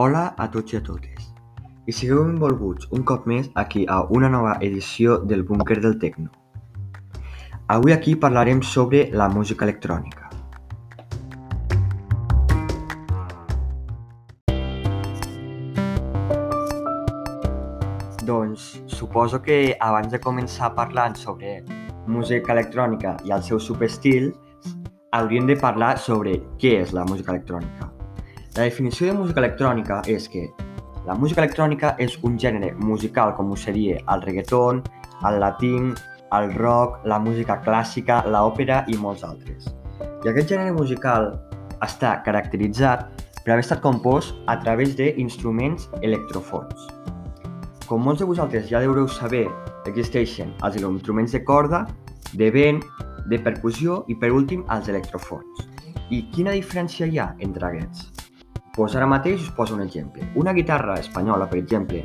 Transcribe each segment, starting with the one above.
Hola a tots i a totes. I sigueu benvolguts un cop més aquí a una nova edició del Búnquer del Tecno. Avui aquí parlarem sobre la música electrònica. Doncs suposo que abans de començar parlant sobre música electrònica i els seus subestils, hauríem de parlar sobre què és la música electrònica. La definició de música electrònica és que la música electrònica és un gènere musical com ho seria el reggaeton, el latín, el rock, la música clàssica, l'òpera i molts altres. I aquest gènere musical està caracteritzat per haver estat compost a través d'instruments electrofons. Com molts de vosaltres ja deureu saber, existeixen els instruments de corda, de vent, de percussió i per últim els electrofons. I quina diferència hi ha entre aquests? Pues ara mateix us poso un exemple. Una guitarra espanyola, per exemple,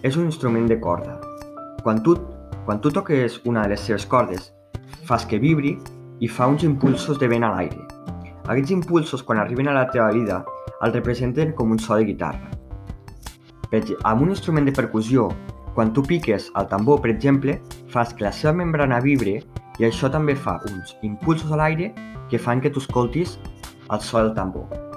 és un instrument de corda. Quan tu, quan tu toques una de les seves cordes, fas que vibri i fa uns impulsos de vent a l'aire. Aquests impulsos, quan arriben a la teva vida, els representen com un so de guitarra. Per amb un instrument de percussió, quan tu piques el tambor, per exemple, fas que la seva membrana vibre i això també fa uns impulsos a l'aire que fan que tu escoltis el so del tambor.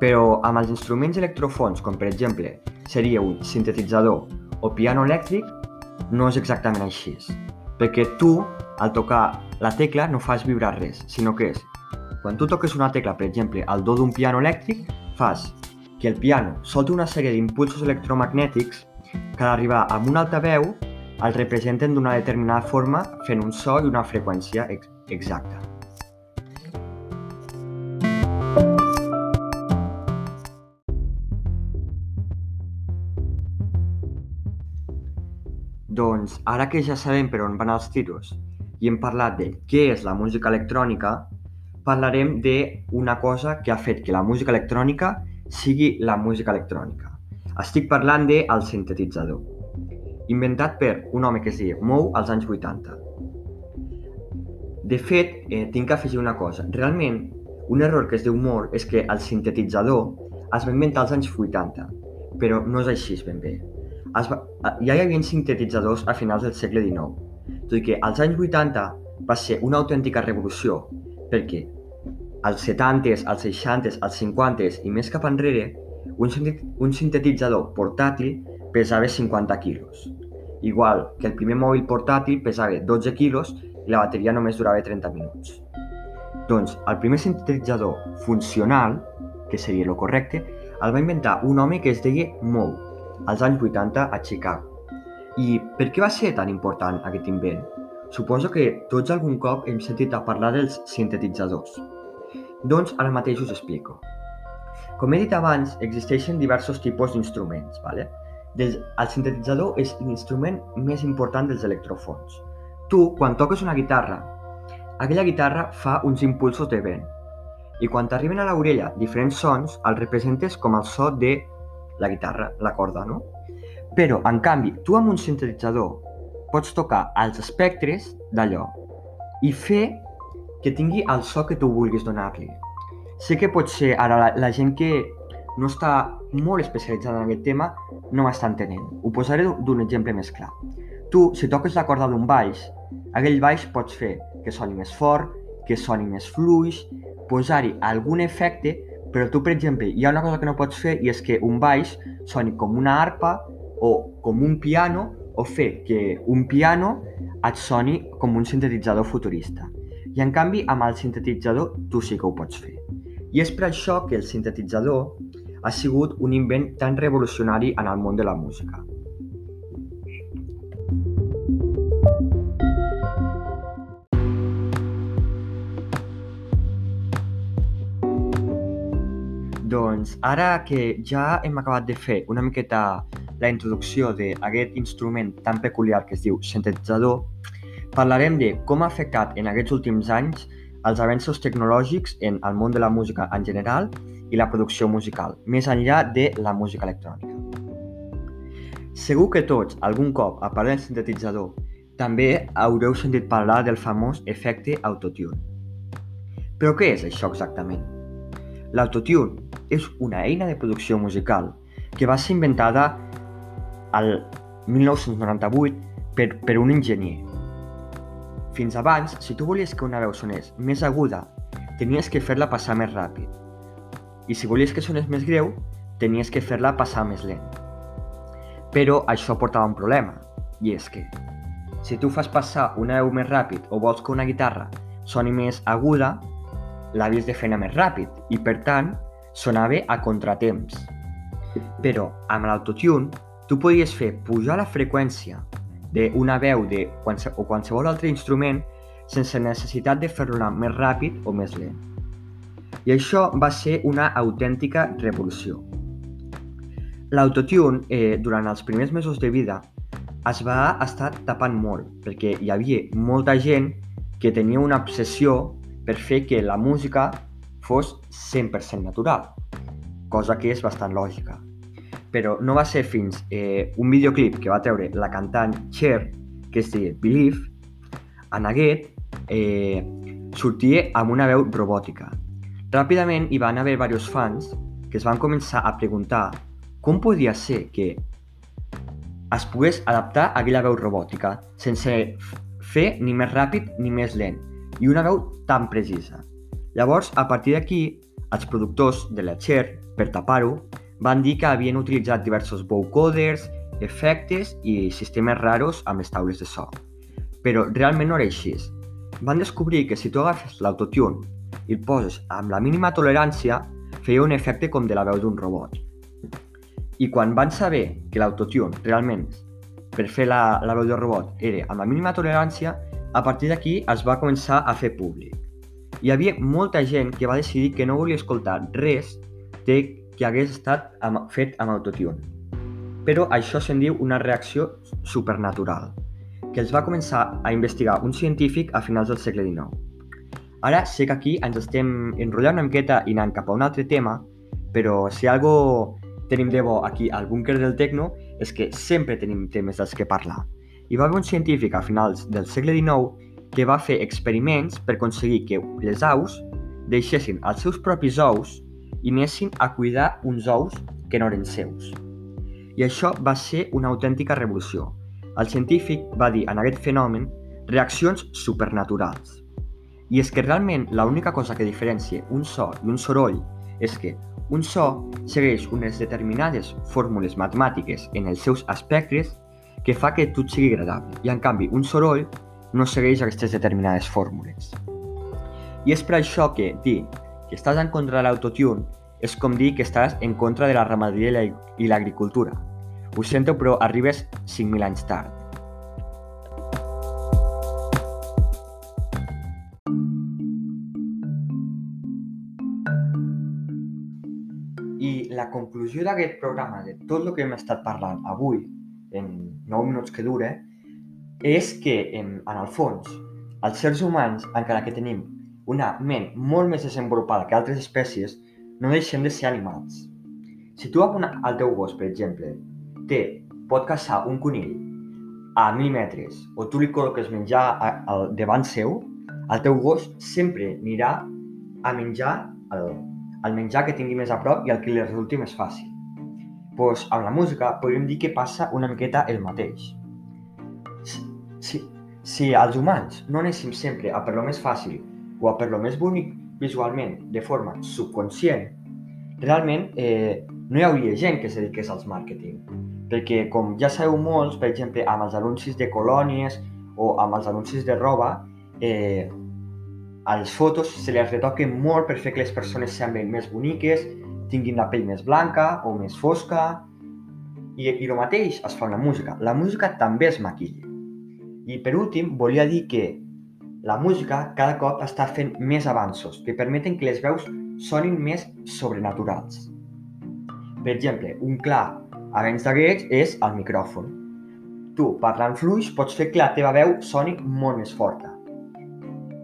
Però amb els instruments electrofons, com per exemple seria un sintetitzador o piano elèctric, no és exactament així. Perquè tu, al tocar la tecla, no fas vibrar res, sinó que és, quan tu toques una tecla, per exemple, al do d'un piano elèctric, fas que el piano solta una sèrie d'impulsos electromagnètics que a arribar amb una alta veu el representen d'una determinada forma fent un so i una freqüència ex exacta. Doncs ara que ja sabem per on van els tiros i hem parlat de què és la música electrònica, parlarem d'una cosa que ha fet que la música electrònica sigui la música electrònica. Estic parlant de el sintetitzador, inventat per un home que es diu Mou als anys 80. De fet, eh, tinc que afegir una cosa. Realment, un error que es diu Moore és que el sintetitzador es va inventar als anys 80, però no és així ben bé. Es va, ja hi havia sintetitzadors a finals del segle XIX, tot i que als anys 80 va ser una autèntica revolució, perquè als 70s, als 60s, als 50s i més cap enrere, un, sintetitzador portàtil pesava 50 quilos. Igual que el primer mòbil portàtil pesava 12 quilos i la bateria només durava 30 minuts. Doncs el primer sintetitzador funcional, que seria el correcte, el va inventar un home que es deia Moe, als anys 80 a Chicago. I per què va ser tan important aquest invent? Suposo que tots algun cop hem sentit a parlar dels sintetitzadors. Doncs ara mateix us explico. Com he dit abans, existeixen diversos tipus d'instruments. ¿vale? Des, el sintetitzador és l'instrument més important dels electrofons. Tu, quan toques una guitarra, aquella guitarra fa uns impulsos de vent. I quan t'arriben a l'orella diferents sons, els representes com el so de la guitarra, la corda, no? Però, en canvi, tu amb un sintetitzador pots tocar els espectres d'allò i fer que tingui el so que tu vulguis donar-li. Sé que pot ser ara la, la gent que no està molt especialitzada en aquest tema no m'està entenent. Ho posaré d'un exemple més clar. Tu, si toques la corda d'un baix, aquell baix pots fer que soni més fort, que soni més fluix, posar-hi algun efecte, però tu, per exemple, hi ha una cosa que no pots fer i és que un baix soni com una arpa o com un piano o fer que un piano et soni com un sintetitzador futurista. I en canvi, amb el sintetitzador tu sí que ho pots fer. I és per això que el sintetitzador ha sigut un invent tan revolucionari en el món de la música. Doncs ara que ja hem acabat de fer una miqueta la introducció d'aquest instrument tan peculiar que es diu sintetitzador, Parlarem de com ha afectat en aquests últims anys els avenços tecnològics en el món de la música en general i la producció musical, més enllà de la música electrònica. Segur que tots, algun cop, a part del sintetitzador, també haureu sentit parlar del famós efecte autotune. Però què és això exactament? L'autotune és una eina de producció musical que va ser inventada al 1998 per, per un enginyer. Fins abans, si tu volies que una veu sonés més aguda, tenies que fer-la passar més ràpid. I si volies que sonés més greu, tenies que fer-la passar més lent. Però això portava un problema, i és que si tu fas passar una veu més ràpid o vols que una guitarra soni més aguda, l'havies de fer anar més ràpid i, per tant, sonava a contratemps. Però amb l'autotune tu podies fer pujar la freqüència d'una veu de qualse o qualsevol altre instrument sense necessitat de fer-lo anar més ràpid o més lent. I això va ser una autèntica revolució. L'autotune, eh, durant els primers mesos de vida, es va estar tapant molt, perquè hi havia molta gent que tenia una obsessió per fer que la música fos 100% natural, cosa que és bastant lògica. Però no va ser fins eh, un videoclip que va treure la cantant Cher, que es deia Believe, en aquest eh, sortia amb una veu robòtica. Ràpidament hi van haver diversos fans que es van començar a preguntar com podia ser que es pogués adaptar a aquella veu robòtica, sense fer ni més ràpid ni més lent, i una veu tan precisa. Llavors, a partir d'aquí, els productors de la Cher, per tapar-ho, van dir que havien utilitzat diversos vocoders, efectes i sistemes raros amb les taules de so. Però realment no era així. Van descobrir que si tu agafes l'autotune i el poses amb la mínima tolerància, feia un efecte com de la veu d'un robot. I quan van saber que l'autotune realment per fer la, la veu del robot era amb la mínima tolerància, a partir d'aquí es va començar a fer públic. Hi havia molta gent que va decidir que no volia escoltar res de que hagués estat amb, fet amb autotune. Però això se'n diu una reacció supernatural, que els va començar a investigar un científic a finals del segle XIX. Ara sé que aquí ens estem enrotllant una miqueta i anant cap a un altre tema, però si algo tenim de bo aquí al búnquer del Tecno és que sempre tenim temes dels que parlar. Hi va haver un científic a finals del segle XIX que va fer experiments per aconseguir que les aus deixessin els seus propis ous i anessin a cuidar uns ous que no eren seus. I això va ser una autèntica revolució. El científic va dir en aquest fenomen reaccions supernaturals. I és que realment l'única cosa que diferencia un so i un soroll és que un so segueix unes determinades fórmules matemàtiques en els seus aspectes que fa que tot sigui agradable i en canvi un soroll no segueix aquestes determinades fórmules. I és per això que dir que estàs en contra de l'autotune és com dir que estàs en contra de la ramaderia i l'agricultura. Ho sento, però arribes 5.000 anys tard. la conclusió d'aquest programa, de tot el que hem estat parlant avui, en 9 minuts que dure, és que, en, en el fons, els sers humans, encara que tenim una ment molt més desenvolupada que altres espècies, no deixem de ser animals. Si tu amb el teu gos, per exemple, té, pot caçar un conill a mil metres o tu li col·loques menjar a, a, davant seu, el teu gos sempre anirà a menjar el, el menjar que tingui més a prop i el que li resulti més fàcil. Pues, amb la música podríem dir que passa una miqueta el mateix. Si, si els humans no anéssim sempre a per lo més fàcil o a per lo més bonic visualment de forma subconscient, realment eh, no hi hauria gent que es dediqués al màrqueting. Perquè, com ja sabeu molts, per exemple, amb els anuncis de colònies o amb els anuncis de roba, eh, a les fotos se les retoquen molt per fer que les persones semblen més boniques, tinguin la pell més blanca o més fosca. I, i el mateix es fa amb la música. La música també es maquilla. I per últim, volia dir que la música cada cop està fent més avanços que permeten que les veus sonin més sobrenaturals. Per exemple, un clar avenç d'aquests és el micròfon. Tu, parlant fluix, pots fer que la teva veu soni molt més forta.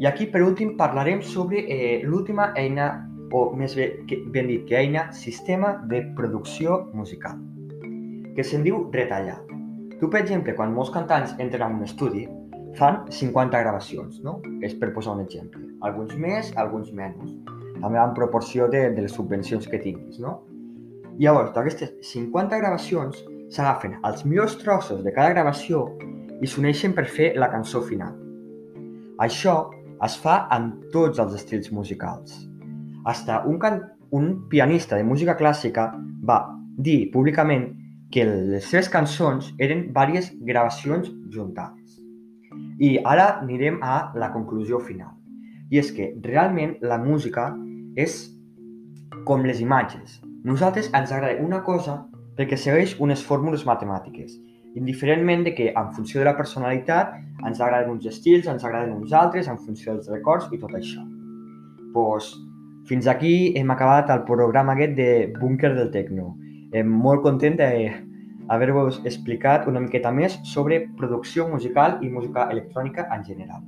I aquí, per últim, parlarem sobre eh, l'última eina, o més bé, ben dit que eina, sistema de producció musical, que se'n diu retallar. Tu, per exemple, quan molts cantants entren en un estudi, fan 50 gravacions, no? És per posar un exemple. Alguns més, alguns menys. també en proporció de, de les subvencions que tinguis, no? Llavors, d'aquestes 50 gravacions s'agafen els millors trossos de cada gravació i s'uneixen per fer la cançó final. Això es fa en tots els estils musicals. Hasta un, can... un pianista de música clàssica va dir públicament que les seves cançons eren diverses gravacions juntades. I ara anirem a la conclusió final. I és que realment la música és com les imatges. Nosaltres ens agrada una cosa perquè segueix unes fórmules matemàtiques, indiferentment de que en funció de la personalitat ens agraden uns estils, ens agraden uns altres, en funció dels records i tot això. Pues, fins aquí hem acabat el programa aquest de Búnquer del Tecno. Em molt content d'haver-vos explicat una miqueta més sobre producció musical i música electrònica en general.